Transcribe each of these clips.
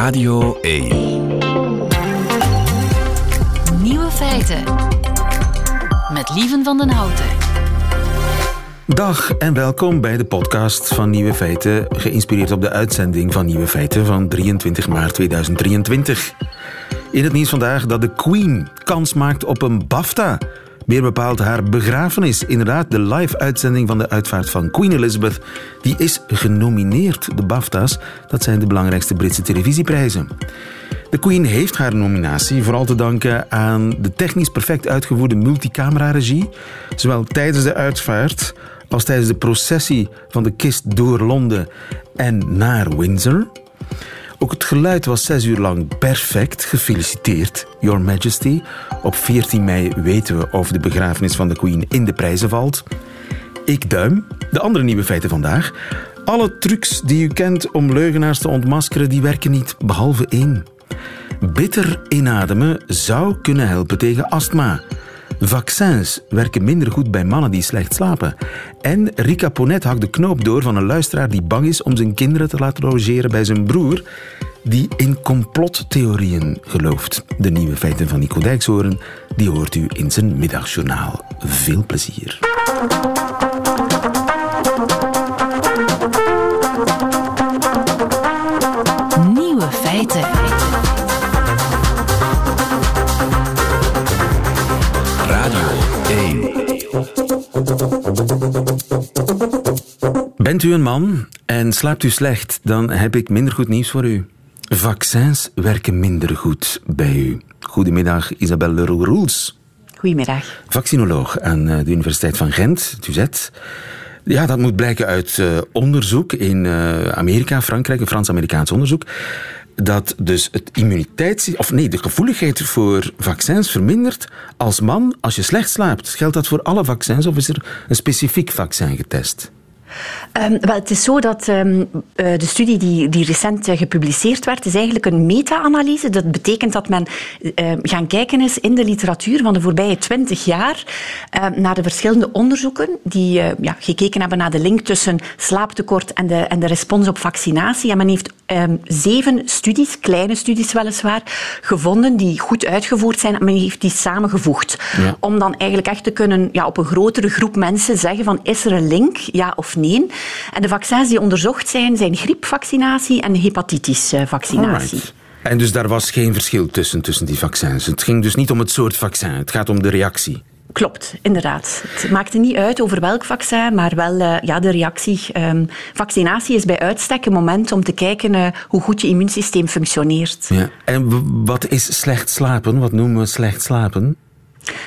Radio 1. Nieuwe feiten. Met Lieven van den Houten. Dag en welkom bij de podcast van Nieuwe Feiten, geïnspireerd op de uitzending van Nieuwe Feiten van 23 maart 2023. In het nieuws vandaag dat de Queen kans maakt op een BAFTA. Meer bepaald haar begrafenis. Inderdaad, de live-uitzending van de uitvaart van Queen Elizabeth. Die is genomineerd, de BAFTA's. Dat zijn de belangrijkste Britse televisieprijzen. De Queen heeft haar nominatie vooral te danken aan de technisch perfect uitgevoerde multicamera-regie. Zowel tijdens de uitvaart als tijdens de processie van de kist door Londen en naar Windsor. Ook het geluid was zes uur lang perfect. Gefeliciteerd, Your Majesty. Op 14 mei weten we of de begrafenis van de Queen in de prijzen valt. Ik duim. De andere nieuwe feiten vandaag. Alle trucs die u kent om leugenaars te ontmaskeren, die werken niet, behalve één. Bitter inademen zou kunnen helpen tegen astma. Vaccins werken minder goed bij mannen die slecht slapen. En Rika Ponet hakt de knoop door van een luisteraar die bang is om zijn kinderen te laten logeren bij zijn broer, die in complottheorieën gelooft. De nieuwe feiten van Nico Dijkshoorn, die hoort u in zijn middagjournaal. Veel plezier. Bent u een man en slaapt u slecht, dan heb ik minder goed nieuws voor u. Vaccins werken minder goed bij u. Goedemiddag, Isabelle Leroux-Roels. Goedemiddag. Vaccinoloog aan eh, de Universiteit van Gent, UZ. Ja, dat moet blijken uit uh, onderzoek in uh, Amerika, Frankrijk, een Frans-Amerikaans onderzoek. Dat dus het immuniteits... Of nee, de gevoeligheid voor vaccins vermindert als man als je slecht slaapt. Geldt dat voor alle vaccins of is er een specifiek vaccin getest? Um, wel, het is zo dat um, uh, de studie die, die recent uh, gepubliceerd werd, is eigenlijk een meta-analyse. Dat betekent dat men uh, gaan kijken is in de literatuur van de voorbije twintig jaar naar de verschillende onderzoeken die ja, gekeken hebben naar de link tussen slaaptekort en de, en de respons op vaccinatie. En men heeft um, zeven studies, kleine studies weliswaar, gevonden die goed uitgevoerd zijn. En men heeft die samengevoegd. Ja. Om dan eigenlijk echt te kunnen ja, op een grotere groep mensen zeggen van is er een link, ja of nee. En de vaccins die onderzocht zijn, zijn griepvaccinatie en hepatitisvaccinatie. Alright. En dus daar was geen verschil tussen, tussen die vaccins. Het ging dus niet om het soort vaccin, het gaat om de reactie. Klopt, inderdaad. Het maakte niet uit over welk vaccin, maar wel uh, ja, de reactie. Um, vaccinatie is bij uitstek een moment om te kijken uh, hoe goed je immuunsysteem functioneert. Ja. En wat is slecht slapen? Wat noemen we slecht slapen?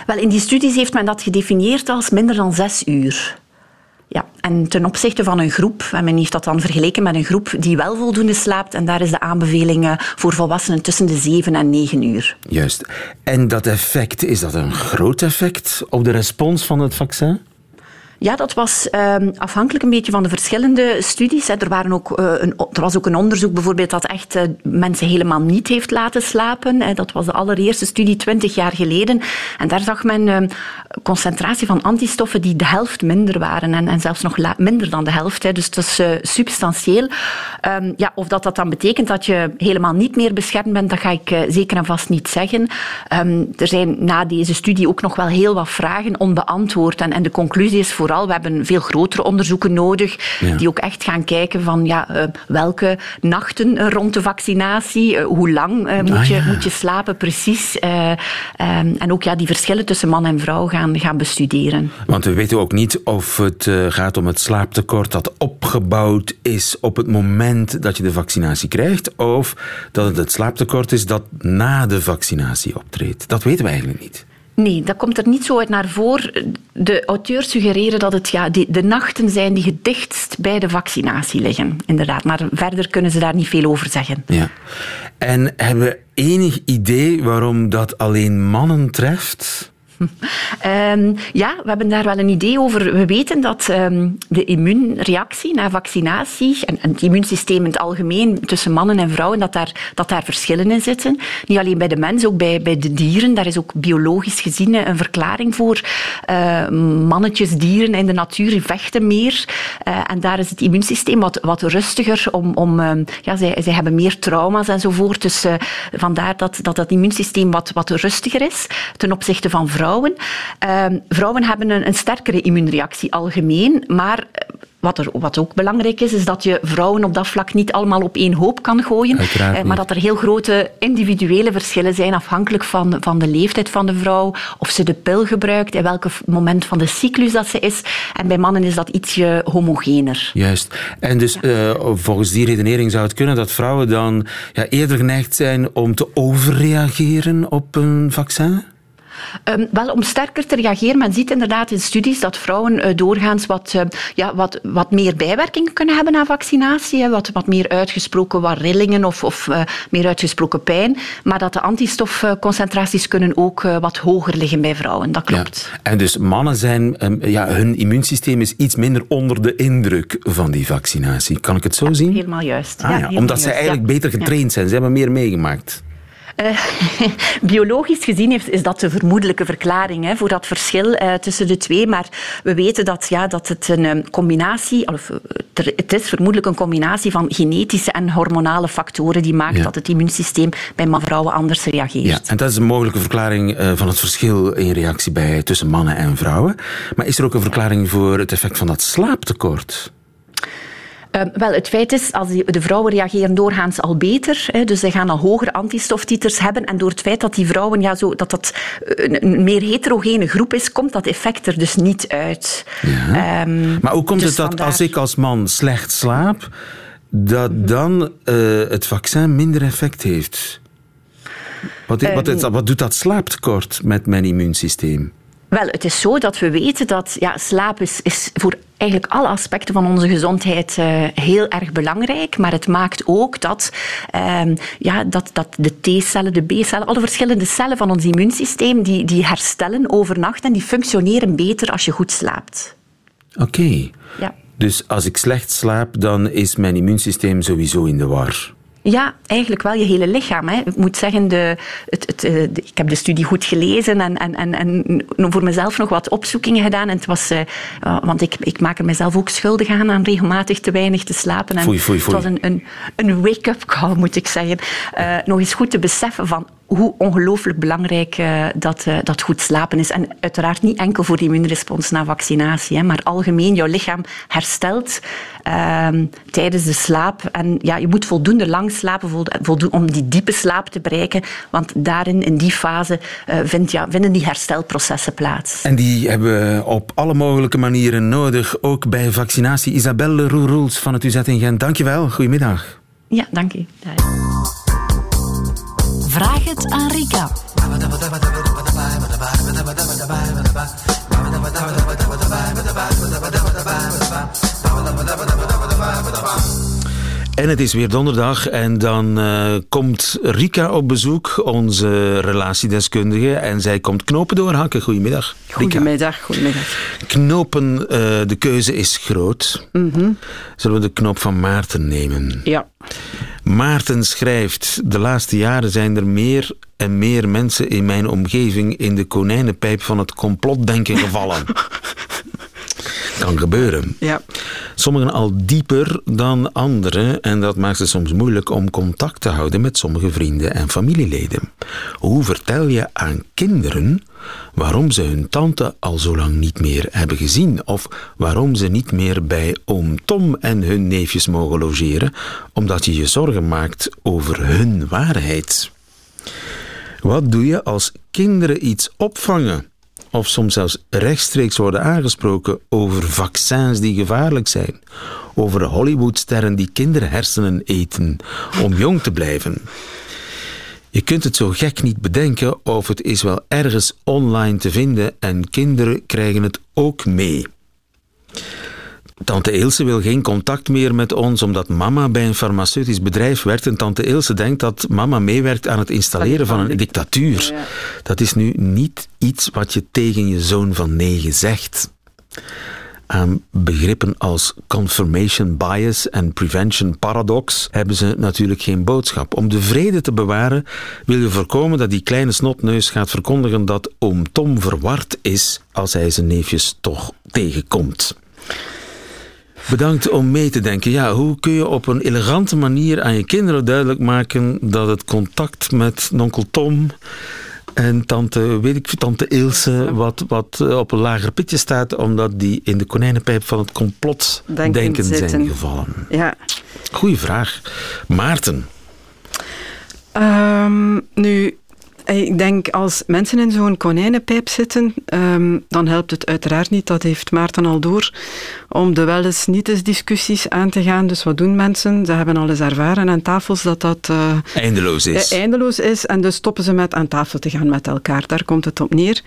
Wel, in die studies heeft men dat gedefinieerd als minder dan zes uur. Ja, en ten opzichte van een groep, en men heeft dat dan vergeleken met een groep die wel voldoende slaapt, en daar is de aanbeveling voor volwassenen tussen de 7 en 9 uur. Juist. En dat effect, is dat een groot effect op de respons van het vaccin? Ja, dat was um, afhankelijk een beetje van de verschillende studies. Er, waren ook, uh, een, er was ook een onderzoek bijvoorbeeld dat echt uh, mensen helemaal niet heeft laten slapen. Hè. Dat was de allereerste studie twintig jaar geleden. En daar zag men uh, concentratie van antistoffen die de helft minder waren. En, en zelfs nog minder dan de helft. Hè. Dus dat is substantieel. Um, ja, of dat dat dan betekent dat je helemaal niet meer beschermd bent, dat ga ik zeker en vast niet zeggen. Um, er zijn na deze studie ook nog wel heel wat vragen onbeantwoord. En, en de conclusie is vooral we hebben veel grotere onderzoeken nodig, ja. die ook echt gaan kijken van ja, uh, welke nachten rond de vaccinatie, uh, hoe lang uh, moet, ah, je, ja. moet je slapen precies. Um, en ook ja, die verschillen tussen man en vrouw gaan, gaan bestuderen. Want we weten ook niet of het gaat om het slaaptekort dat opgebouwd is op het moment dat je de vaccinatie krijgt, of dat het het slaaptekort is dat na de vaccinatie optreedt. Dat weten we eigenlijk niet. Nee, dat komt er niet zo uit naar voren. De auteurs suggereren dat het ja, die, de nachten zijn die het dichtst bij de vaccinatie liggen. Inderdaad, maar verder kunnen ze daar niet veel over zeggen. Ja. En hebben we enig idee waarom dat alleen mannen treft? Um, ja, we hebben daar wel een idee over. We weten dat um, de immuunreactie na vaccinatie en, het immuunsysteem in het algemeen tussen mannen en vrouwen, dat daar, dat daar verschillen in zitten. Niet alleen bij de mens, ook bij, bij de dieren. Daar is ook biologisch gezien een verklaring voor. Uh, mannetjesdieren in de natuur vechten meer. Uh, en daar is het immuunsysteem wat, wat rustiger. Om, om, uh, ja, zij, zij hebben meer trauma's enzovoort. Dus vandaar dat, dat dat immuunsysteem wat, wat rustiger is ten opzichte van vrouwen vrouwen. Uh, vrouwen hebben een, een sterkere immuunreactie algemeen, maar wat, er, wat ook belangrijk is, is dat je vrouwen op dat vlak niet allemaal op één hoop kan gooien. Eh, maar dat er heel grote individuele verschillen zijn afhankelijk van, van de leeftijd van de vrouw, of ze de pil gebruikt, in welk moment van de cyclus dat ze is. En bij mannen is dat ietsje homogener. Juist. En dus ja. uh, volgens die redenering zou het kunnen dat vrouwen dan ja, eerder geneigd zijn om te overreageren op een vaccin? Um, wel, om sterker te reageren, men ziet inderdaad in studies dat vrouwen uh, doorgaans wat, uh, ja, wat, wat meer bijwerkingen kunnen hebben na vaccinatie, hè, wat, wat meer uitgesproken wat rillingen of, of uh, meer uitgesproken pijn, maar dat de antistofconcentraties kunnen ook wat hoger liggen bij vrouwen, dat klopt. Ja. En dus mannen zijn, um, ja, hun immuunsysteem is iets minder onder de indruk van die vaccinatie. Kan ik het zo ja, zien? Helemaal juist. Ah, ja, helemaal omdat ze eigenlijk beter getraind zijn, ze hebben meer meegemaakt. Uh, biologisch gezien heeft, is dat de vermoedelijke verklaring hè, voor dat verschil uh, tussen de twee. Maar we weten dat, ja, dat het een um, combinatie, of het is vermoedelijk een combinatie van genetische en hormonale factoren die maakt ja. dat het immuunsysteem bij vrouwen anders reageert. Ja, en dat is een mogelijke verklaring uh, van het verschil in reactie bij, tussen mannen en vrouwen. Maar is er ook een verklaring voor het effect van dat slaaptekort? Uh, wel, het feit is, als die, de vrouwen reageren doorgaans al beter, hè, dus zij gaan al hoger antistoftiters hebben en door het feit dat die vrouwen, ja, zo, dat dat een, een meer heterogene groep is, komt dat effect er dus niet uit. Ja. Um, maar hoe komt dus het dat vandaar... als ik als man slecht slaap, dat dan uh, het vaccin minder effect heeft? Wat, wat, wat doet dat slaaptekort met mijn immuunsysteem? Wel, het is zo dat we weten dat ja, slaap is, is voor eigenlijk alle aspecten van onze gezondheid uh, heel erg belangrijk. Maar het maakt ook dat, uh, ja, dat, dat de T-cellen, de B-cellen, alle verschillende cellen van ons immuunsysteem, die, die herstellen overnacht en die functioneren beter als je goed slaapt. Oké. Okay. Ja. Dus als ik slecht slaap, dan is mijn immuunsysteem sowieso in de war. Ja, eigenlijk wel je hele lichaam. Hè. Ik moet zeggen, de, het, het, de, ik heb de studie goed gelezen en, en, en, en voor mezelf nog wat opzoekingen gedaan. En het was, uh, want ik, ik maak er mezelf ook schuldig aan aan regelmatig te weinig te slapen. En foei, foei, foei. Het was een, een, een wake-up call, moet ik zeggen. Uh, nog eens goed te beseffen van hoe ongelooflijk belangrijk uh, dat, uh, dat goed slapen is. En uiteraard niet enkel voor de immuunrespons na vaccinatie, hè, maar algemeen jouw lichaam herstelt uh, tijdens de slaap. En ja, je moet voldoende lang slapen om die diepe slaap te bereiken, want daarin, in die fase, vind, ja, vinden die herstelprocessen plaats. En die hebben we op alle mogelijke manieren nodig, ook bij vaccinatie. Isabelle Roeroels van het UZ in Gent, dankjewel. Goedemiddag. Ja, dank u. Vraag het aan Rika. En het is weer donderdag en dan uh, komt Rika op bezoek, onze relatiedeskundige. En zij komt knopen doorhakken. Goedemiddag. Rika. Goedemiddag, goedemiddag. Knopen, uh, de keuze is groot. Mm -hmm. Zullen we de knop van Maarten nemen? Ja. Maarten schrijft, de laatste jaren zijn er meer en meer mensen in mijn omgeving in de konijnenpijp van het complotdenken gevallen. kan gebeuren. Ja. Sommigen al dieper dan anderen en dat maakt het soms moeilijk om contact te houden met sommige vrienden en familieleden. Hoe vertel je aan kinderen waarom ze hun tante al zo lang niet meer hebben gezien of waarom ze niet meer bij oom Tom en hun neefjes mogen logeren omdat je je zorgen maakt over hun waarheid? Wat doe je als kinderen iets opvangen? Of soms zelfs rechtstreeks worden aangesproken over vaccins die gevaarlijk zijn, over Hollywoodsterren die kinderhersenen eten om jong te blijven. Je kunt het zo gek niet bedenken of het is wel ergens online te vinden en kinderen krijgen het ook mee. Tante Ilse wil geen contact meer met ons omdat mama bij een farmaceutisch bedrijf werkt en tante Ilse denkt dat mama meewerkt aan het installeren van een dictatuur. Dat is nu niet iets wat je tegen je zoon van negen zegt. Aan begrippen als confirmation bias en prevention paradox hebben ze natuurlijk geen boodschap. Om de vrede te bewaren wil je voorkomen dat die kleine snotneus gaat verkondigen dat oom Tom verward is als hij zijn neefjes toch tegenkomt. Bedankt om mee te denken. Ja, hoe kun je op een elegante manier aan je kinderen duidelijk maken dat het contact met onkel Tom en tante, weet ik, tante Ilse wat, wat eh, op een lager pitje staat, omdat die in de konijnenpijp van het complot denken, zijn gevallen? Ja. Goeie vraag. Maarten. Um, nu, ik denk als mensen in zo'n konijnenpijp zitten, ehm, dan helpt het uiteraard niet, dat heeft Maarten al door, om de wel eens niet eens discussies aan te gaan. Dus wat doen mensen? Ze hebben al eens ervaren aan tafels dat dat uh, eindeloos is. Eh, eindeloos is en dus stoppen ze met aan tafel te gaan met elkaar. Daar komt het op neer.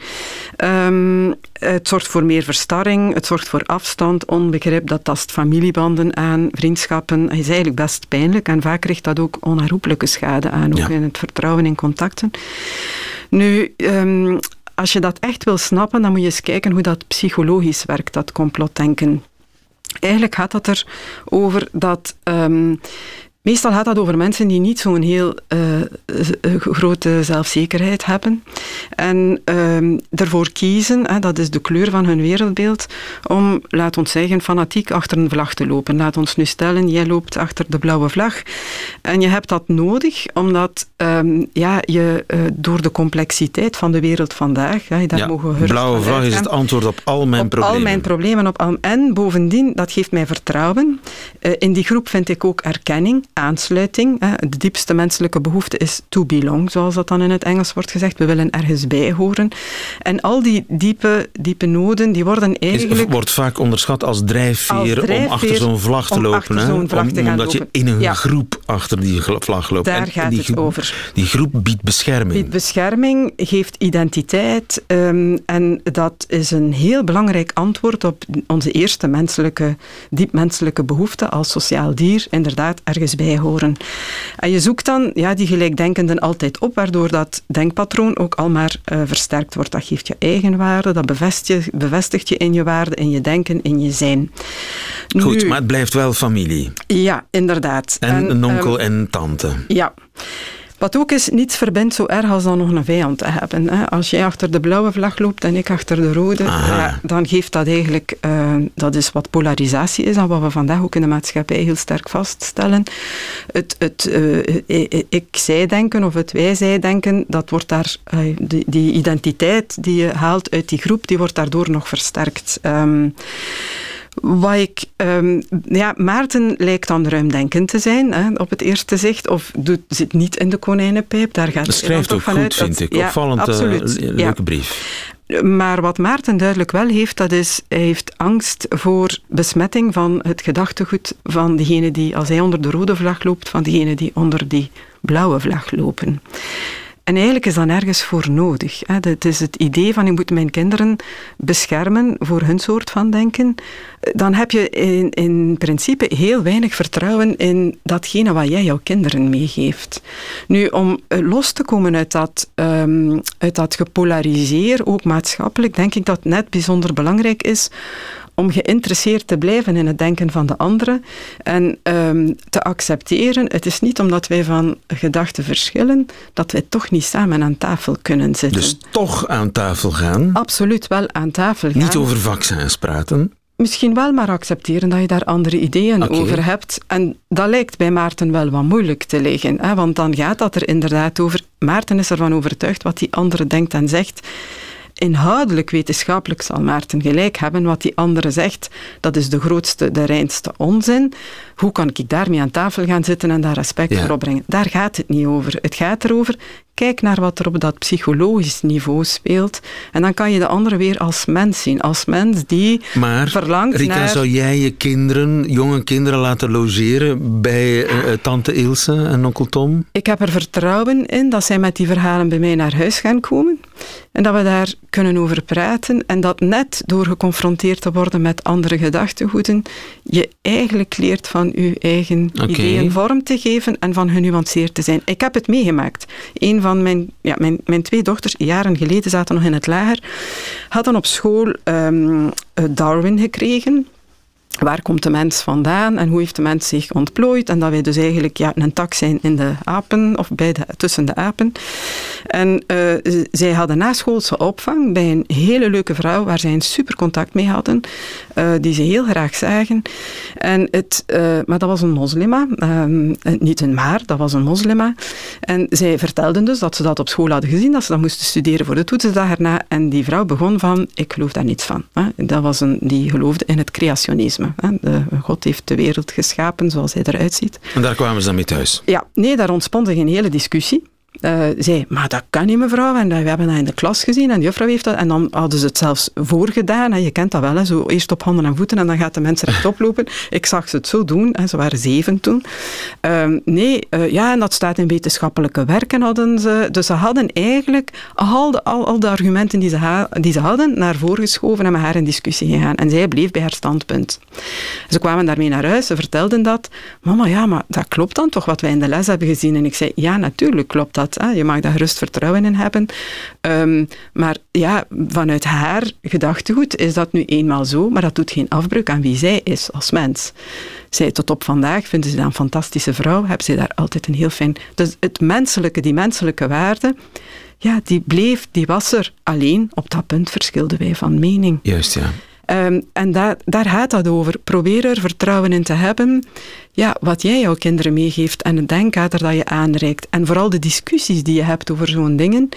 Um, het zorgt voor meer verstarring, het zorgt voor afstand, onbegrip, dat tast familiebanden aan, vriendschappen. Het is eigenlijk best pijnlijk en vaak richt dat ook onherroepelijke schade aan, ook in het vertrouwen in contacten. Nu, um, als je dat echt wil snappen, dan moet je eens kijken hoe dat psychologisch werkt, dat complotdenken. Eigenlijk gaat dat er over dat um, Meestal gaat dat over mensen die niet zo'n heel uh, grote zelfzekerheid hebben. En uh, ervoor kiezen, hè, dat is de kleur van hun wereldbeeld, om, laat ons zeggen, fanatiek achter een vlag te lopen. Laat ons nu stellen, jij loopt achter de blauwe vlag. En je hebt dat nodig, omdat um, ja, je uh, door de complexiteit van de wereld vandaag, ja, daar ja, mogen we blauwe vlag is het antwoord op al mijn op problemen. al mijn problemen. Op al, en bovendien, dat geeft mij vertrouwen. in die groep vind ik ook erkenning aansluiting. De diepste menselijke behoefte is to belong, zoals dat dan in het Engels wordt gezegd. We willen ergens bij horen. En al die diepe, diepe noden, die worden eigenlijk... Het wordt vaak onderschat als drijfveer, als drijfveer om achter zo'n vlag te lopen. Hè? Om, omdat lopen. je in een ja. groep achter die vlag loopt. Daar en gaat die het groep, over. Die groep biedt bescherming. Biedt bescherming, geeft identiteit. Um, en dat is een heel belangrijk antwoord op onze eerste menselijke, diep menselijke behoefte als sociaal dier. Inderdaad, ergens bij horen. En je zoekt dan ja, die gelijkdenkenden altijd op, waardoor dat denkpatroon ook al maar uh, versterkt wordt. Dat geeft je eigenwaarde, dat bevestigt je, bevestigt je in je waarde, in je denken, in je zijn. Goed, nu, maar het blijft wel familie. Ja, inderdaad. En, en een onkel um, en tante. Ja. Wat ook is, niets verbindt zo erg als dan nog een vijand te hebben. Hè. Als jij achter de blauwe vlag loopt en ik achter de rode, ja, dan geeft dat eigenlijk, uh, dat is wat polarisatie is en wat we vandaag ook in de maatschappij heel sterk vaststellen. Het, het uh, ik-zij-denken of het wij-zij-denken, dat wordt daar, uh, die, die, identiteit die je haalt uit die groep, die wordt daardoor nog versterkt. Um, wat ik, um, ja, Maarten lijkt dan ruimdenkend te zijn, hè, op het eerste zicht, of doet, zit niet in de konijnenpijp. Daar gaat schrijft ook vanuit, goed, vind dat, ik. Ja, Opvallend absoluut, uh, leuke ja. brief. Maar wat Maarten duidelijk wel heeft, dat is, hij heeft angst voor besmetting van het gedachtegoed van degene die, als hij onder de rode vlag loopt, van degene die onder die blauwe vlag lopen. En eigenlijk is dat nergens voor nodig. Het is het idee van ik moet mijn kinderen beschermen voor hun soort van denken. Dan heb je in, in principe heel weinig vertrouwen in datgene wat jij jouw kinderen meegeeft. Nu, om los te komen uit dat, um, uit dat gepolariseer, ook maatschappelijk, denk ik dat het net bijzonder belangrijk is om geïnteresseerd te blijven in het denken van de anderen en um, te accepteren. Het is niet omdat wij van gedachten verschillen, dat wij toch niet samen aan tafel kunnen zitten. Dus toch aan tafel gaan? Absoluut wel aan tafel gaan. Niet over vaccins praten? Misschien wel, maar accepteren dat je daar andere ideeën okay. over hebt. En dat lijkt bij Maarten wel wat moeilijk te liggen. Hè? Want dan gaat dat er inderdaad over. Maarten is ervan overtuigd wat die andere denkt en zegt. Inhoudelijk, wetenschappelijk zal Maarten gelijk hebben. Wat die andere zegt, dat is de grootste, de reinste onzin. Hoe kan ik daarmee aan tafel gaan zitten en daar respect Ja. voor opbrengen? Daar gaat het niet over. Het gaat erover, kijk naar wat er op dat psychologisch niveau speelt. En dan kan je de andere weer als mens zien. Als mens die Maar, verlangt Rika, naar... zou jij je kinderen, jonge kinderen laten logeren bij eh, eh, tante Ilse en onkel Tom? Ik heb er vertrouwen in dat zij met die verhalen bij mij naar huis gaan komen. En dat we daar kunnen over praten. En dat net door geconfronteerd te worden met andere gedachtegoeden, je eigenlijk leert van je eigen ideeën vorm te geven en van genuanceerd te zijn. Ik heb het meegemaakt. Een van mijn, ja, mijn, mijn twee dochters, jaren geleden, zaten nog in het lager, hadden op school ehm, eh, Darwin gekregen. Waar komt de mens vandaan en hoe heeft de mens zich ontplooid? En dat wij dus eigenlijk ja, een tak zijn in de apen, of bij de, tussen de apen. En eh, zij hadden naschoolse opvang bij een hele leuke vrouw waar zij een super contact mee hadden, eh, die ze heel graag zagen. En het, eh, maar dat was een moslima, ehm, eh, niet een maar, dat was een moslima. En zij vertelden dus dat ze dat op school hadden gezien, dat ze dat moesten studeren voor de toetsdag erna. En die vrouw begon van, ik geloof daar niets van. Dat was een, die geloofde in het creationisme. De, God heeft de wereld geschapen zoals hij eruit ziet. En daar kwamen ze dan mee thuis. Ja, nee, daar ontspond zich een hele discussie. Eh zei, maar dat kan niet mevrouw, en we hebben dat in de klas gezien en de juffrouw heeft dat, en dan hadden ze het zelfs voorgedaan, hè. je kent dat wel, hè. zo eerst op handen en voeten en dan gaat de mens rechtop lopen. Ik zag ze het zo doen, hè. ze waren zeven toen. Ehm, nee, eh, ja, en dat staat in wetenschappelijke werken hadden ze, dus ze hadden eigenlijk al de, al, argumenten die ze, die ze hadden naar voren geschoven en met haar in discussie gegaan. En zij bleef bij haar standpunt. Ze kwamen daarmee naar huis, ze vertelden dat. Mama, ja, maar dat klopt dan toch wat wij in de les hebben gezien? En ik zei, ja, natuurlijk klopt dat. Hè. Je mag daar gerust vertrouwen in hebben. Ehm, maar ja, vanuit haar gedachtegoed is dat nu eenmaal zo, maar dat doet geen afbreuk aan wie zij is als mens. Zij tot op vandaag vinden ze dat een fantastische vrouw, hebben ze daar altijd een heel fijn... Dus het menselijke, die menselijke waarde, ja, die bleef, die was er. Alleen, op dat punt verschilden wij van mening. Juist, ja. Ehm, en daar, gaat dat over. Probeer er vertrouwen in te hebben. Ja, wat jij jouw kinderen meegeeft en het denkkader dat je aanreikt. En vooral de discussies die je hebt over zo'n dingen.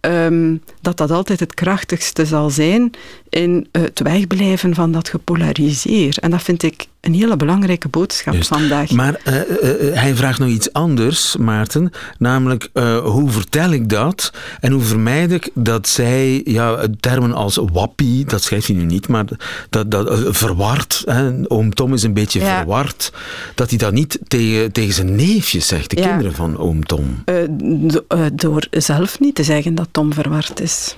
ehm, dat dat altijd het krachtigste zal zijn in het wegblijven van dat gepolariseer. En dat vind ik een hele belangrijke boodschap vandaag. Maar eh, eh, eh, hij vraagt nog iets anders, Maarten. Namelijk, hoe vertel ik dat? En hoe vermijd ik dat zij ja, termen als wappie, dat schrijft hij nu niet, maar dat, dat, verward, hè, oom Tom is een beetje Ja. verward, dat hij dat niet tegen, tegen zijn neefjes zegt, de Ja. kinderen van oom Tom. Do- door zelf niet te zeggen dat Tom verward is.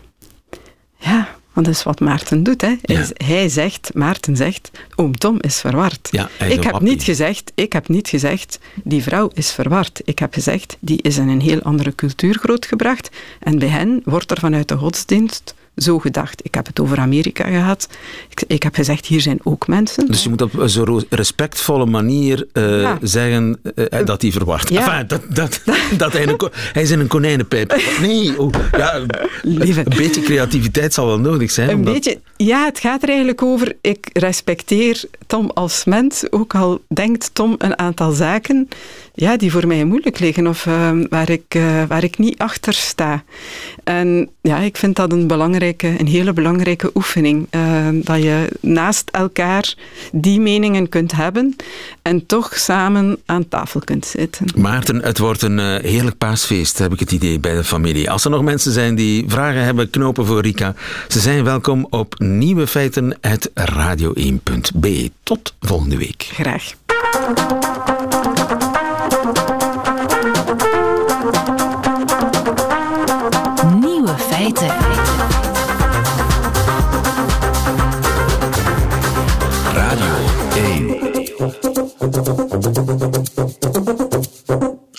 Ja, want dat is wat Maarten doet. Hè. Hij, Ja. hij zegt, Maarten zegt, oom Tom is verward. Ja, hij is ik, heb wappie. niet gezegd, ik heb niet gezegd, die vrouw is verward. Ik heb gezegd, die is in een heel andere cultuur grootgebracht. En bij hen wordt er vanuit de godsdienst zo gedacht. Ik heb het over Amerika gehad. Ik, ik heb gezegd, hier zijn ook mensen. Dus je moet op zo'n respectvolle manier eh, Ja. zeggen eh, dat hij verward Ja. Enfin, dat, dat, dat hij, een, hij is in een konijnenpijp. Nee, oh, ja, Lieve. een beetje creativiteit zal wel nodig zijn. Een omdat- beetje, ja, het gaat er eigenlijk over. Ik respecteer Tom als mens, ook al denkt Tom een aantal zaken ja, die voor mij moeilijk liggen of ehm, waar, ik, eh, waar ik niet achter sta. En ja, ik vind dat een, belangrijke, een hele belangrijke oefening. eh, dat je naast elkaar die meningen kunt hebben en toch samen aan tafel kunt zitten. Maarten, het wordt een eh, heerlijk paasfeest, heb ik het idee, bij de familie. Als er nog mensen zijn die vragen hebben, knopen voor Rika, ze zijn welkom op Nieuwe Feiten, radio1.be. Tot volgende week. Graag.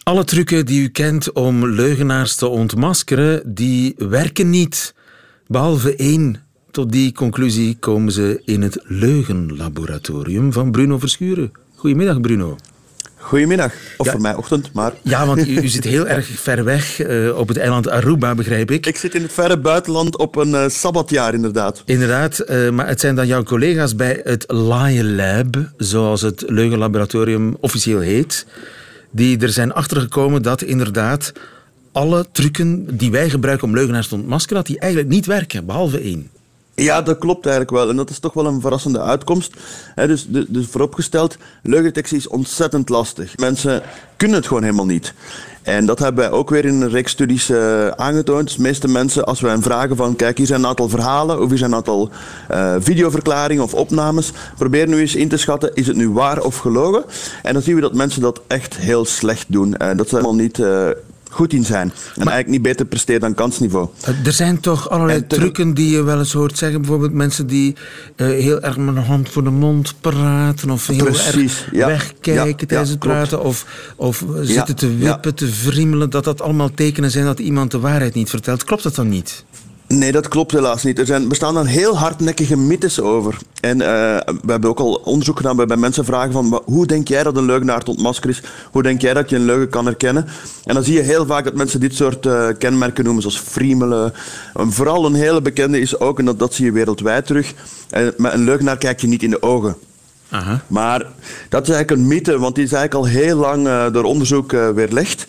Alle trucken die u kent om leugenaars te ontmaskeren, die werken niet. Behalve één. Tot die conclusie komen ze in het leugenlaboratorium van Bruno Verschuren. Goedemiddag, Bruno. Goedemiddag. Of Ja. voor mij ochtend, maar... Ja, want u, u zit heel erg ver weg eh, op het eiland Aruba, begrijp ik. Ik zit in het verre buitenland op een eh, sabbatjaar, inderdaad. Inderdaad, eh, maar het zijn dan jouw collega's bij het Lion Lab, zoals het leugenlaboratorium officieel heet, die er zijn achtergekomen dat inderdaad alle trucken die wij gebruiken om leugenaars te ontmaskeren, dat die eigenlijk niet werken, behalve één. Ja, dat klopt eigenlijk wel. En dat is toch wel een verrassende uitkomst. Dus, dus, vooropgesteld, leugendetectie is ontzettend lastig. Mensen kunnen het gewoon helemaal niet. En dat hebben wij ook weer in een reeks studies uh, aangetoond. Dus de meeste mensen, als wij hen vragen van kijk, hier zijn een aantal verhalen of hier zijn een aantal uh, videoverklaringen of opnames. Probeer nu eens in te schatten, is het nu waar of gelogen? En dan zien we dat mensen dat echt heel slecht doen. Uh, dat ze helemaal niet goed in zijn. En maar, eigenlijk niet beter presteren dan kansniveau. Er zijn toch allerlei trucken die je wel eens hoort zeggen. Bijvoorbeeld mensen die uh, heel erg met de hand voor de mond praten. Of heel Precies, erg ja. wegkijken ja, tijdens het praten. Of, of zitten te wippen, te vriemelen. Dat dat allemaal tekenen zijn dat iemand de waarheid niet vertelt. Klopt dat dan niet? Nee, dat klopt helaas niet. Er zijn, bestaan dan heel hardnekkige mythes over. En uh, we hebben ook al onderzoek gedaan bij, bij mensen vragen van hoe denk jij dat een leugenaar tot masker is? Hoe denk jij dat je een leugen kan herkennen? En dan zie je heel vaak dat mensen dit soort uh, kenmerken noemen, zoals friemelen. En vooral een hele bekende is ook, en dat, dat zie je wereldwijd terug, uh, met een leugenaar kijk je niet in de ogen. Aha. Maar dat is eigenlijk een mythe, want die is eigenlijk al heel lang door onderzoek weerlegd.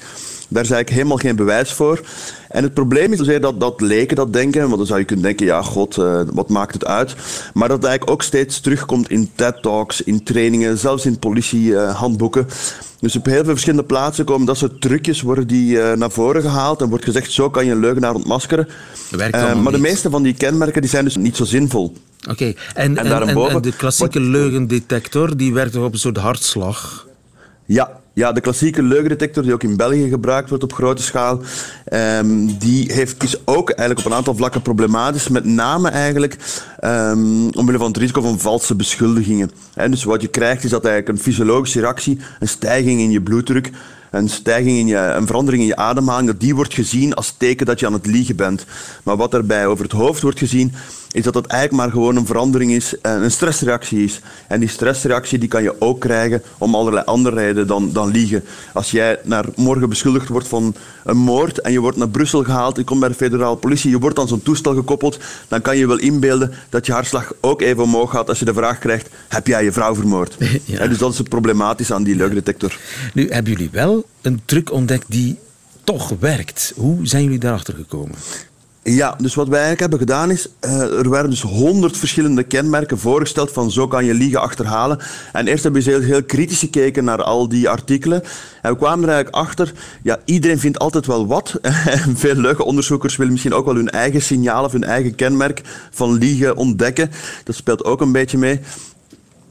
Daar is eigenlijk helemaal geen bewijs voor. En het probleem is zozeer dat, dat leken dat denken, want dan zou je kunnen denken, ja god, uh, wat maakt het uit? Maar dat eigenlijk ook steeds terugkomt in TED-talks, in trainingen, zelfs in politiehandboeken. dus op heel veel verschillende plaatsen komen dat soort trucjes worden die uh, naar voren gehaald en wordt gezegd, zo kan je een leugenaar ontmaskeren. Werkt uh, maar niet. de meeste van die kenmerken die zijn dus niet zo zinvol. Oké, okay. en, en, en, en, de klassieke leugendetector, die werkt toch op een soort hartslag? Ja, ja, de klassieke leugendetector die ook in België gebruikt wordt op grote schaal, um, die heeft, is ook eigenlijk op een aantal vlakken problematisch. Met name eigenlijk um, omwille van het risico van valse beschuldigingen. En dus wat je krijgt is dat eigenlijk een fysiologische reactie, een stijging in je bloeddruk, een stijging in je, een verandering in je ademhaling, dat die wordt gezien als teken dat je aan het liegen bent. Maar wat daarbij over het hoofd wordt gezien, is dat het eigenlijk maar gewoon een verandering is, een stressreactie is. En die stressreactie die kan je ook krijgen om allerlei andere redenen dan, dan liegen. Als jij naar morgen beschuldigd wordt van een moord en je wordt naar Brussel gehaald, je komt bij de federale politie, je wordt aan zo'n toestel gekoppeld, dan kan je wel inbeelden dat je hartslag ook even omhoog gaat als je de vraag krijgt, heb jij je vrouw vermoord? Ja. En dus dat is het problematisch aan die leugendetector. Nu, hebben jullie wel een truc ontdekt die toch werkt. Hoe zijn jullie daarachter gekomen? Ja, dus wat wij eigenlijk hebben gedaan is, uh, er werden dus honderd verschillende kenmerken voorgesteld van zo kan je liegen achterhalen. En eerst hebben we heel, heel kritisch gekeken naar al die artikelen. En we kwamen er eigenlijk achter, ja, iedereen vindt altijd wel wat. En veel leugenonderzoekers willen misschien ook wel hun eigen signaal of hun eigen kenmerk van liegen ontdekken. Dat speelt ook een beetje mee.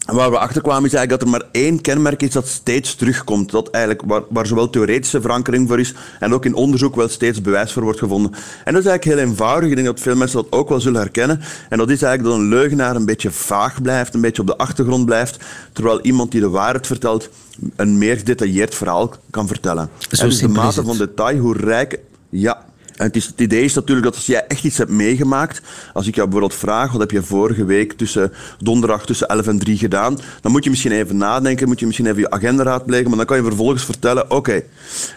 Waar we achter kwamen is eigenlijk dat er maar één kenmerk is dat steeds terugkomt. Dat eigenlijk waar, waar, zowel theoretische verankering voor is en ook in onderzoek wel steeds bewijs voor wordt gevonden. En dat is eigenlijk heel eenvoudig. Ik denk dat veel mensen dat ook wel zullen herkennen. En dat is eigenlijk dat een leugenaar een beetje vaag blijft, een beetje op de achtergrond blijft, terwijl iemand die de waarheid vertelt een meer gedetailleerd verhaal kan vertellen. Zo en dus de mate van detail, hoe rijk... Ja, en het, is, het idee is natuurlijk dat als jij echt iets hebt meegemaakt, als ik jou bijvoorbeeld vraag, wat heb je vorige week tussen donderdag tussen 11 en 3 gedaan, dan moet je misschien even nadenken, moet je misschien even je agenda raadplegen, maar dan kan je vervolgens vertellen, oké,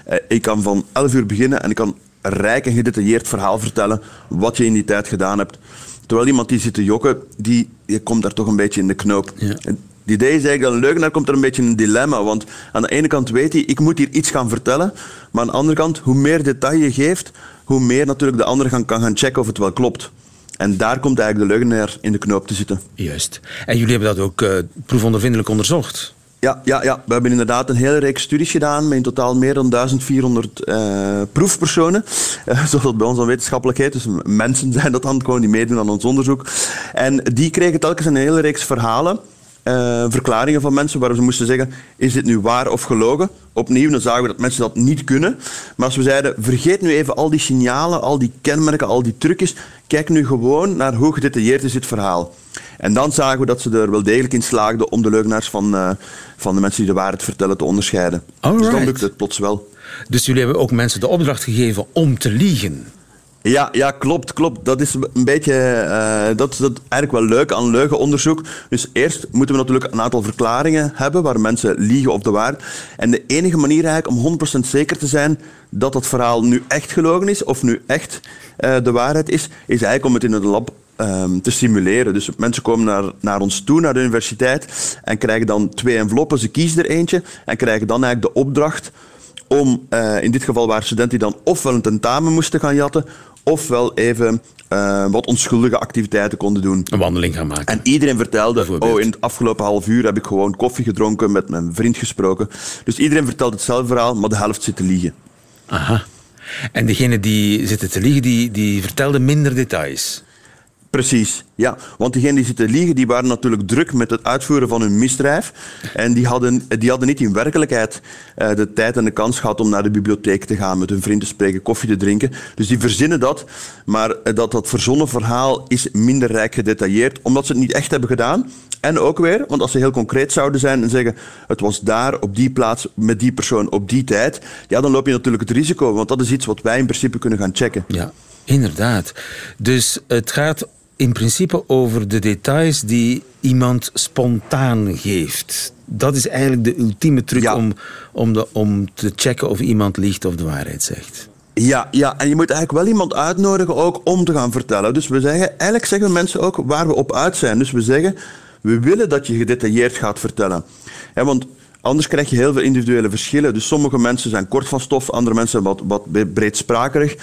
eh, ik kan van 11 uur beginnen en ik kan een rijk en gedetailleerd verhaal vertellen wat je in die tijd gedaan hebt. Terwijl iemand die zit te jokken, die, die komt daar toch een beetje in de knoop. Ja. En Het idee is eigenlijk dat een leugenaar komt er een beetje in een dilemma. Want aan de ene kant weet hij, ik moet hier iets gaan vertellen. Maar aan de andere kant, hoe meer detail je geeft, hoe meer natuurlijk de ander gaan, kan gaan checken of het wel klopt. En daar komt eigenlijk de leugenaar in de knoop te zitten. Juist. En jullie hebben dat ook uh, proefondervindelijk onderzocht. Ja, ja, ja, we hebben inderdaad een hele reeks studies gedaan met in totaal meer dan 1400 uh, proefpersonen. Uh, zoals dat bij ons dan wetenschappelijk heet. Dus mensen zijn dat dan gewoon die meedoen aan ons onderzoek. En die kregen telkens een hele reeks verhalen. Uh, verklaringen van mensen waar ze moesten zeggen: is dit nu waar of gelogen? Opnieuw, dan zagen we dat mensen dat niet kunnen. Maar als we zeiden: vergeet nu even al die signalen, al die kenmerken, al die trucjes. Kijk nu gewoon naar hoe gedetailleerd is dit verhaal. En dan zagen we dat ze er wel degelijk in slaagden om de leugenaars van, uh, van de mensen die de waarheid vertellen te onderscheiden. Alright. Dus dan lukt het plots wel. Dus jullie hebben ook mensen de opdracht gegeven om te liegen. Ja, ja, klopt, klopt. Dat is een beetje, uh, dat dat eigenlijk wel leuk aan leugenonderzoek. Dus eerst moeten we natuurlijk een aantal verklaringen hebben waar mensen liegen op de waarheid. En de enige manier eigenlijk om 100% zeker te zijn dat dat verhaal nu echt gelogen is of nu echt uh, de waarheid is, is eigenlijk om het in het lab um, te simuleren. Dus mensen komen naar, naar ons toe, naar de universiteit, en krijgen dan twee enveloppen. Ze kiezen er eentje en krijgen dan eigenlijk de opdracht om, eh, in dit geval waren studenten die dan ofwel een tentamen moesten gaan jatten, ofwel even eh, wat onschuldige activiteiten konden doen. Een wandeling gaan maken. En iedereen vertelde, oh, in het afgelopen half uur heb ik gewoon koffie gedronken, met mijn vriend gesproken. Dus iedereen vertelt hetzelfde verhaal, maar de helft zit te liegen. Aha. En degene die zitten te liegen, die, die vertelde minder details. Precies, ja. Want diegenen die zitten liegen, die waren natuurlijk druk met het uitvoeren van hun misdrijf. En die hadden, die hadden niet in werkelijkheid eh, de tijd en de kans gehad om naar de bibliotheek te gaan, met hun vriend te spreken, koffie te drinken. Dus die verzinnen dat. Maar eh, dat, dat verzonnen verhaal is minder rijk gedetailleerd, omdat ze het niet echt hebben gedaan. En ook weer, want als ze heel concreet zouden zijn en zeggen het was daar, op die plaats, met die persoon, op die tijd, ja, dan loop je natuurlijk het risico, want dat is iets wat wij in principe kunnen gaan checken. Ja, inderdaad. Dus het gaat in principe over de details die iemand spontaan geeft. Dat is eigenlijk de ultieme truc Ja. om, om, de, om te checken of iemand liegt of de waarheid zegt. Ja, ja, en je moet eigenlijk wel iemand uitnodigen ook om te gaan vertellen. Dus we zeggen, eigenlijk zeggen mensen ook waar we op uit zijn. Dus we zeggen, we willen dat je gedetailleerd gaat vertellen. Want anders krijg je heel veel individuele verschillen. Dus sommige mensen zijn kort van stof, andere mensen wat, wat breedsprakerig.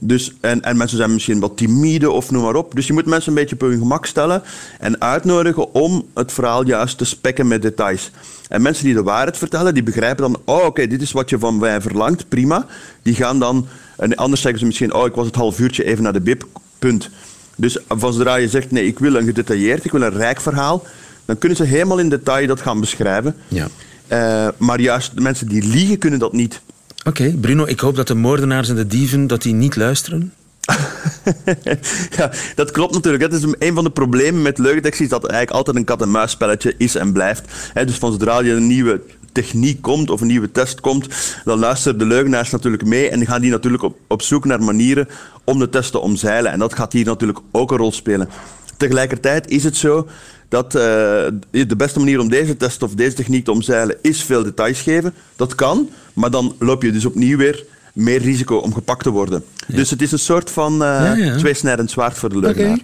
Dus, en, en mensen zijn misschien wat timide of noem maar op. Dus je moet mensen een beetje op hun gemak stellen en uitnodigen om het verhaal juist te spekken met details. En mensen die de waarheid vertellen, die begrijpen dan, oh oké, dit is wat je van mij verlangt, prima. Die gaan dan, en anders zeggen ze misschien, oh ik was het half uurtje even naar de bib, punt. Dus van zodra je zegt, nee, ik wil een gedetailleerd, ik wil een rijk verhaal, dan kunnen ze helemaal in detail dat gaan beschrijven. Ja. Eh, maar juist de mensen die liegen, kunnen dat niet. Oké, Bruno, ik hoop dat de moordenaars en de dieven dat die niet luisteren. ja, dat klopt natuurlijk. Dat is een van de problemen met leugendetectie, is dat het eigenlijk altijd een kat-en-muisspelletje is en blijft. Dus van zodra je een nieuwe techniek komt of een nieuwe test komt, dan luisteren de leugenaars natuurlijk mee en dan gaan die natuurlijk op, op zoek naar manieren om de test te omzeilen. En dat gaat hier natuurlijk ook een rol spelen. Tegelijkertijd is het zo dat eh, de beste manier om deze test of deze techniek te omzeilen is veel details geven. Dat kan, maar dan loop je dus opnieuw weer meer risico om gepakt te worden. Dus het is een soort van eh Ja, ja. tweesnijdend zwaard voor de Oké. leugenaar.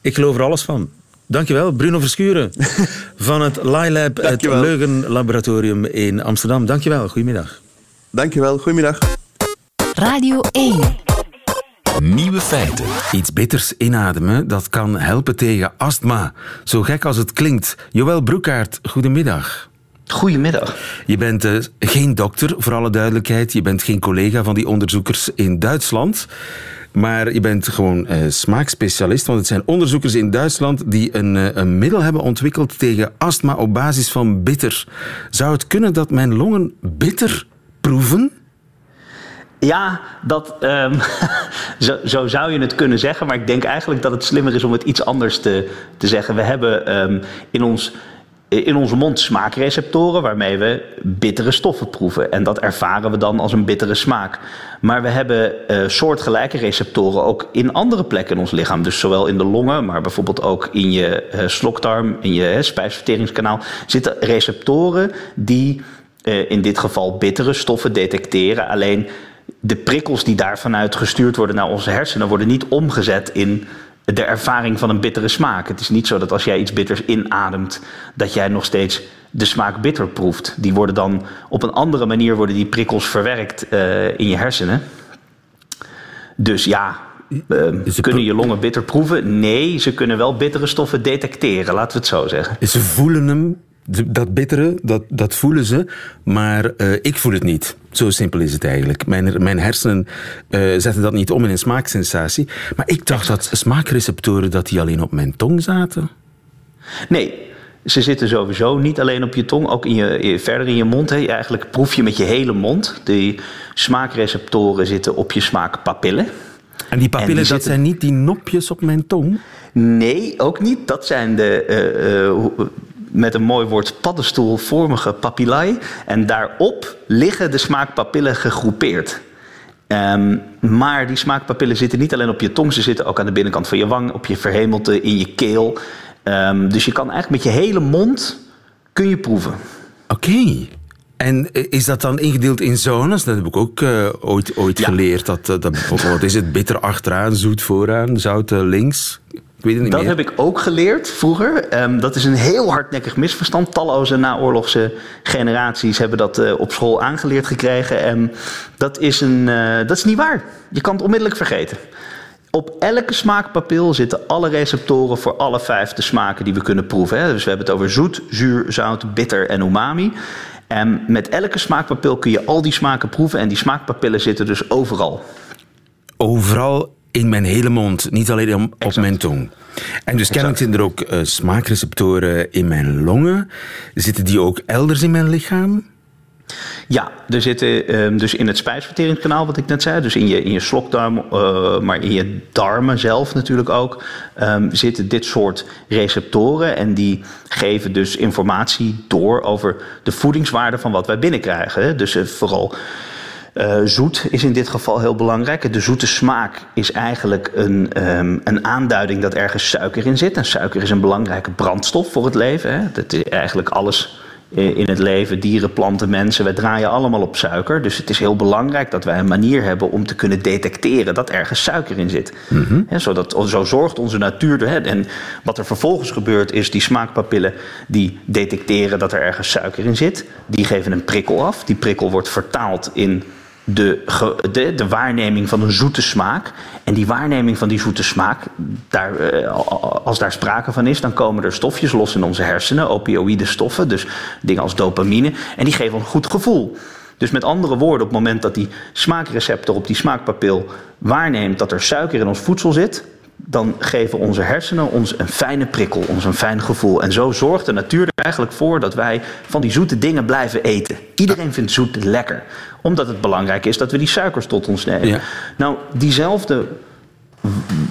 Ik geloof er alles van. Dankjewel, Bruno Verschuren van het LILAB, het. Leugenlaboratorium in Amsterdam. Dankjewel, goedemiddag. Dankjewel, goedemiddag. Radio 1. Nieuwe feiten. Iets bitters inademen, dat kan helpen tegen astma. Zo gek als het klinkt. Joël Broekaert, goedemiddag. Goedemiddag. Je bent eh, geen dokter, voor alle duidelijkheid. Je bent geen collega van die onderzoekers in Duitsland. Maar je bent gewoon eh, smaakspecialist. Want het zijn onderzoekers in Duitsland die een, eh, een middel hebben ontwikkeld tegen astma op basis van bitter. Zou het kunnen dat mijn longen bitter proeven? Ja, dat, ehm, zo, zo zou je het kunnen zeggen. Maar ik denk eigenlijk dat het slimmer is om het iets anders te, te zeggen. We hebben ehm, in, ons, in onze mond smaakreceptoren waarmee we bittere stoffen proeven. En dat ervaren we dan als een bittere smaak. Maar we hebben eh, soortgelijke receptoren ook in andere plekken in ons lichaam. Dus zowel in de longen, maar bijvoorbeeld ook in je eh, slokdarm, in je eh, spijsverteringskanaal. Zitten receptoren die in dit geval bittere stoffen detecteren. Alleen de prikkels die daar vanuit gestuurd worden naar onze hersenen worden niet omgezet in de ervaring van een bittere smaak. Het is niet zo dat als jij iets bitters inademt, dat jij nog steeds de smaak bitter proeft. Die worden dan op een andere manier worden die prikkels verwerkt eh, in je hersenen. Dus ja, eh, kunnen je longen bitter proeven? Nee, ze kunnen wel bittere stoffen detecteren, laten we het zo zeggen. Ze voelen hem, dat bittere, dat, dat voelen ze, maar eh, ik voel het niet. Zo simpel is het eigenlijk. Mijn, mijn hersenen eh, zetten dat niet om in een smaaksensatie. Maar ik dacht dat smaakreceptoren dat die alleen op mijn tong zaten. Nee, ze zitten sowieso niet alleen op je tong, ook in je, verder in je mond. Hè. Eigenlijk proef je met je hele mond. Die smaakreceptoren zitten op je smaakpapillen. En die papillen, die dat zitten- zijn niet die nopjes op mijn tong? Nee, ook niet. Dat zijn de, eh, met een mooi woord, paddenstoelvormige papillae. En daarop liggen de smaakpapillen gegroepeerd. Ehm, maar die smaakpapillen zitten niet alleen op je tong, ze zitten ook aan de binnenkant van je wang, op je verhemelte, in je keel. Ehm, dus je kan eigenlijk met je hele mond kun je proeven. Oké. En is dat dan ingedeeld in zones? Dat heb ik ook eh, ooit, ooit Ja. geleerd. Dat, eh, dat, bijvoorbeeld, is het? Bitter achteraan, zoet vooraan, zout eh, links. Ik weet het niet Dat meer. heb ik ook geleerd vroeger. Ehm, dat is een heel hardnekkig misverstand. Talloze naoorlogse generaties hebben dat eh, op school aangeleerd gekregen. En dat is, een, eh, dat is niet waar. Je kan het onmiddellijk vergeten. Op elke smaakpapil zitten alle receptoren voor alle vijf de smaken die we kunnen proeven. Hè. Dus we hebben het over zoet, zuur, zout, bitter en umami. En met elke smaakpapil kun je al die smaken proeven. En die smaakpapillen zitten dus overal. Overal in mijn hele mond, niet alleen op mijn tong. En dus kennelijk zijn er ook eh, smaakreceptoren in mijn longen. Zitten die ook elders in mijn lichaam? Ja, er zitten ehm, dus in het spijsverteringskanaal, wat ik net zei, dus in je, in je slokdarm, eh, maar in je darmen zelf natuurlijk ook, ehm, zitten dit soort receptoren. En die geven dus informatie door over de voedingswaarde van wat wij binnenkrijgen. Dus eh, vooral. Eh, zoet is in dit geval heel belangrijk. De zoete smaak is eigenlijk een, ehm, een aanduiding dat ergens suiker in zit. En suiker is een belangrijke brandstof voor het leven. Hè. Dat is eigenlijk alles eh, in het leven, dieren, planten, mensen. Wij draaien allemaal op suiker. Dus het is heel belangrijk dat wij een manier hebben om te kunnen detecteren dat ergens suiker in zit. Hè, zodat, zo zorgt onze natuur. Hè, en wat er vervolgens gebeurt is die smaakpapillen die detecteren dat er ergens suiker in zit. Die geven een prikkel af. Die prikkel wordt vertaald in de, de, de waarneming van een zoete smaak. En die waarneming van die zoete smaak, daar, eh, als daar sprake van is, dan komen er stofjes los in onze hersenen, opioïde stoffen, dus dingen als dopamine, en die geven een goed gevoel. Dus met andere woorden, op het moment dat die smaakreceptor op die smaakpapil waarneemt dat er suiker in ons voedsel zit, dan geven onze hersenen ons een fijne prikkel, ons een fijn gevoel. En zo zorgt de natuur er eigenlijk voor dat wij van die zoete dingen blijven eten. Iedereen vindt zoet lekker, omdat het belangrijk is dat we die suikers tot ons nemen. Ja. Nou, diezelfde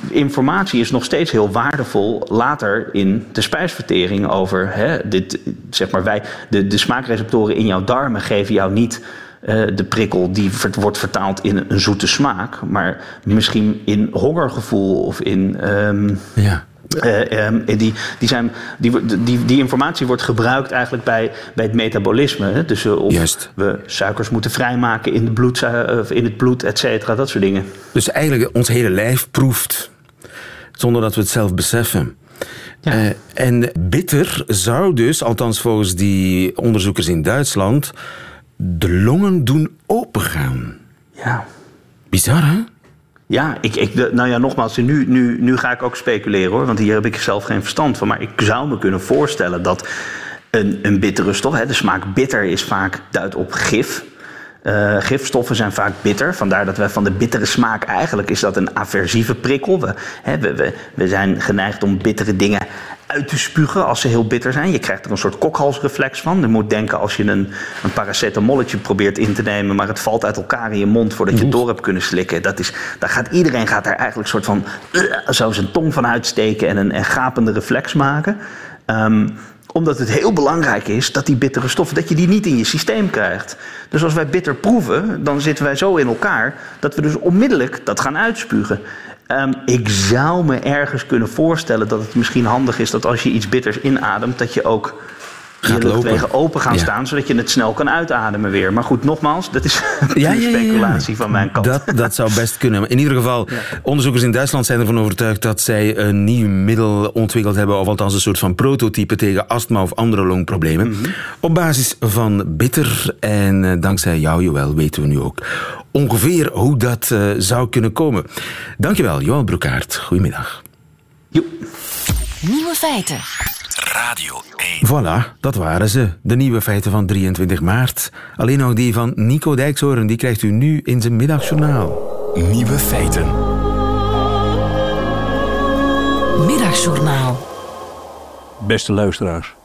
informatie is nog steeds heel waardevol later in de spijsvertering over hè, dit, zeg maar wij, de, de smaakreceptoren in jouw darmen geven jou niet eh, de prikkel die wordt vertaald in een zoete smaak, maar misschien in hongergevoel of in ehm, Ja. Eh, ehm, die, die, zijn, die, die, die informatie wordt gebruikt eigenlijk bij, bij het metabolisme. Hè? Dus eh, of Juist. we suikers moeten vrijmaken in, de bloed, eh, in het bloed, et cetera, dat soort dingen. Dus eigenlijk ons hele lijf proeft, zonder dat we het zelf beseffen. Eh, en bitter zou dus, althans volgens die onderzoekers in Duitsland, de longen doen opengaan. Ja. Bizar, hè? Ja, ik, ik, nou ja, nogmaals, nu, nu, nu ga ik ook speculeren hoor, want hier heb ik zelf geen verstand van. Maar ik zou me kunnen voorstellen dat een, een bittere stof, hè, de smaak bitter is vaak duidt op gif. Eh, gifstoffen zijn vaak bitter, vandaar dat wij van de bittere smaak eigenlijk is dat een aversieve prikkel. We, hè, we, we, we zijn geneigd om bittere dingen uit te spugen als ze heel bitter zijn. Je krijgt er een soort kokhalsreflex van. Je moet denken als je een, een paracetamolletje probeert in te nemen, maar het valt uit elkaar in je mond voordat je het door hebt kunnen slikken. Dat is, daar gaat, iedereen gaat daar eigenlijk een soort van zo zijn tong van uitsteken en een, een gapende reflex maken. Ehm, omdat het heel belangrijk is dat die bittere stoffen, dat je die niet in je systeem krijgt. Dus als wij bitter proeven, dan zitten wij zo in elkaar dat we dus onmiddellijk dat gaan uitspugen. Ehm, ik zou me ergens kunnen voorstellen dat het misschien handig is dat als je iets bitters inademt, dat je ook Gaat je luchtwegen lopen. open gaan Ja. staan, zodat je het snel kan uitademen weer. Maar goed, nogmaals, dat is Ja, ja, ja, ja. speculatie van mijn kant. Dat, dat zou best kunnen. Maar In ieder geval, onderzoekers in Duitsland zijn ervan overtuigd dat zij een nieuw middel ontwikkeld hebben, of althans een soort van prototype tegen astma of andere longproblemen. Mhm. Op basis van bitter. En eh, dankzij jou, Joël, weten we nu ook ongeveer hoe dat eh, zou kunnen komen. Dankjewel, Joël Broekaert. Goedemiddag. Nieuwe feiten. Radio 1. Voilà, dat waren ze. De nieuwe feiten van 23 maart. Alleen nog die van Nico Dijkshoorn, die krijgt u nu in zijn middagjournaal. Nieuwe feiten. Middagjournaal. Beste luisteraars.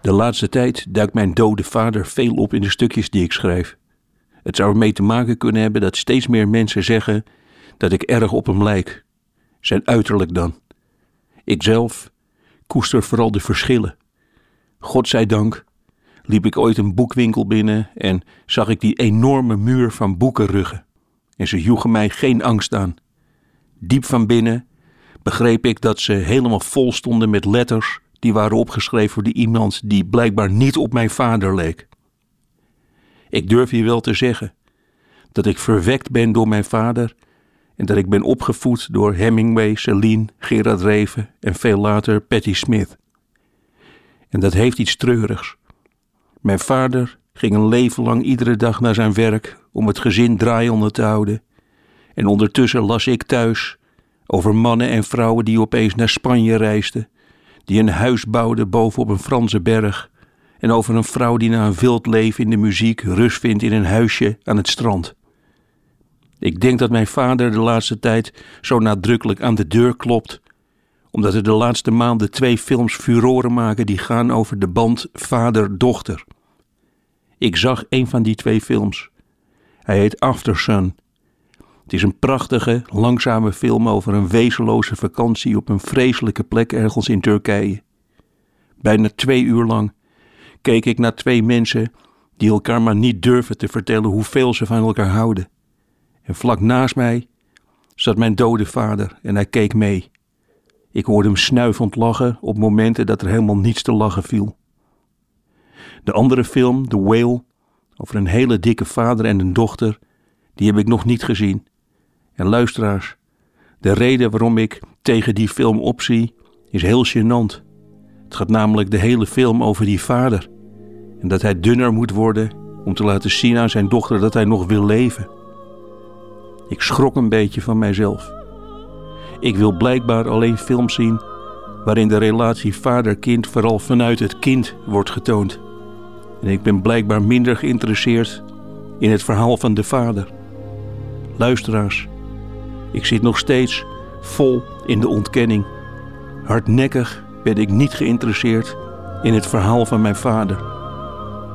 De laatste tijd duikt mijn dode vader veel op in de stukjes die ik schrijf. Het zou ermee te maken kunnen hebben dat steeds meer mensen zeggen dat ik erg op hem lijk. Zijn uiterlijk dan. Ikzelf koester vooral de verschillen. Godzijdank liep ik ooit een boekwinkel binnen en zag ik die enorme muur van boekenruggen. En ze joegen mij geen angst aan. Diep van binnen begreep ik dat ze helemaal vol stonden met letters die waren opgeschreven door iemand die blijkbaar niet op mijn vader leek. Ik durf je wel te zeggen dat ik verwekt ben door mijn vader En dat ik ben opgevoed door Hemingway, Celine, Gerard Reven en veel later Patti Smith. En dat heeft iets treurigs. Mijn vader ging een leven lang iedere dag naar zijn werk om het gezin draaiende te houden. En ondertussen las ik thuis over mannen en vrouwen die opeens naar Spanje reisden, die een huis bouwden bovenop een Franse berg, en over een vrouw die na een wild leven in de muziek rust vindt in een huisje aan het strand. Ik denk dat mijn vader de laatste tijd zo nadrukkelijk aan de deur klopt, omdat er de laatste maanden twee films furoren maken die gaan over de band vader-dochter. Ik zag een van die twee films. Hij heet Aftersun. Het is een prachtige, langzame film over een wezenloze vakantie op een vreselijke plek ergens in Turkije. Bijna twee uur lang keek ik naar twee mensen die elkaar maar niet durven te vertellen hoeveel ze van elkaar houden. En vlak naast mij zat mijn dode vader en hij keek mee. Ik hoorde hem snuivend lachen op momenten dat er helemaal niets te lachen viel. De andere film, The Whale, over een hele dikke vader en een dochter, die heb ik nog niet gezien. En luisteraars, de reden waarom ik tegen die film opzie is heel gênant. Het gaat namelijk de hele film over die vader. En dat hij dunner moet worden om te laten zien aan zijn dochter dat hij nog wil leven. Ik schrok een beetje van mijzelf. Ik wil blijkbaar alleen films zien waarin de relatie vader-kind vooral vanuit het kind wordt getoond. En ik ben blijkbaar minder geïnteresseerd in het verhaal van de vader. Luisteraars, ik zit nog steeds vol in de ontkenning. Hardnekkig ben ik niet geïnteresseerd in het verhaal van mijn vader.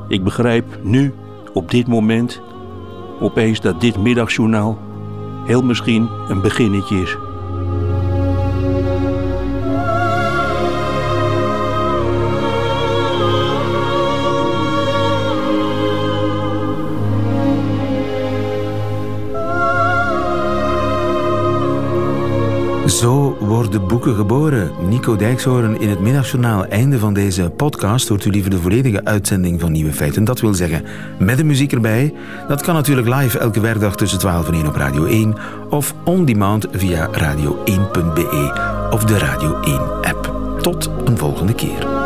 Ik begrijp nu, op dit moment, opeens dat dit middagjournaal heel misschien een beginnetje is. Zo worden boeken geboren. Nico Dijkshoorn in het middagjournaal. Einde van deze podcast hoort u liever de volledige uitzending van Nieuwe Feiten. Dat wil zeggen, met de muziek erbij. Dat kan natuurlijk live elke werkdag tussen 12 en 1 op Radio 1. Of on demand via radio1.be of de Radio 1 app. Tot een volgende keer.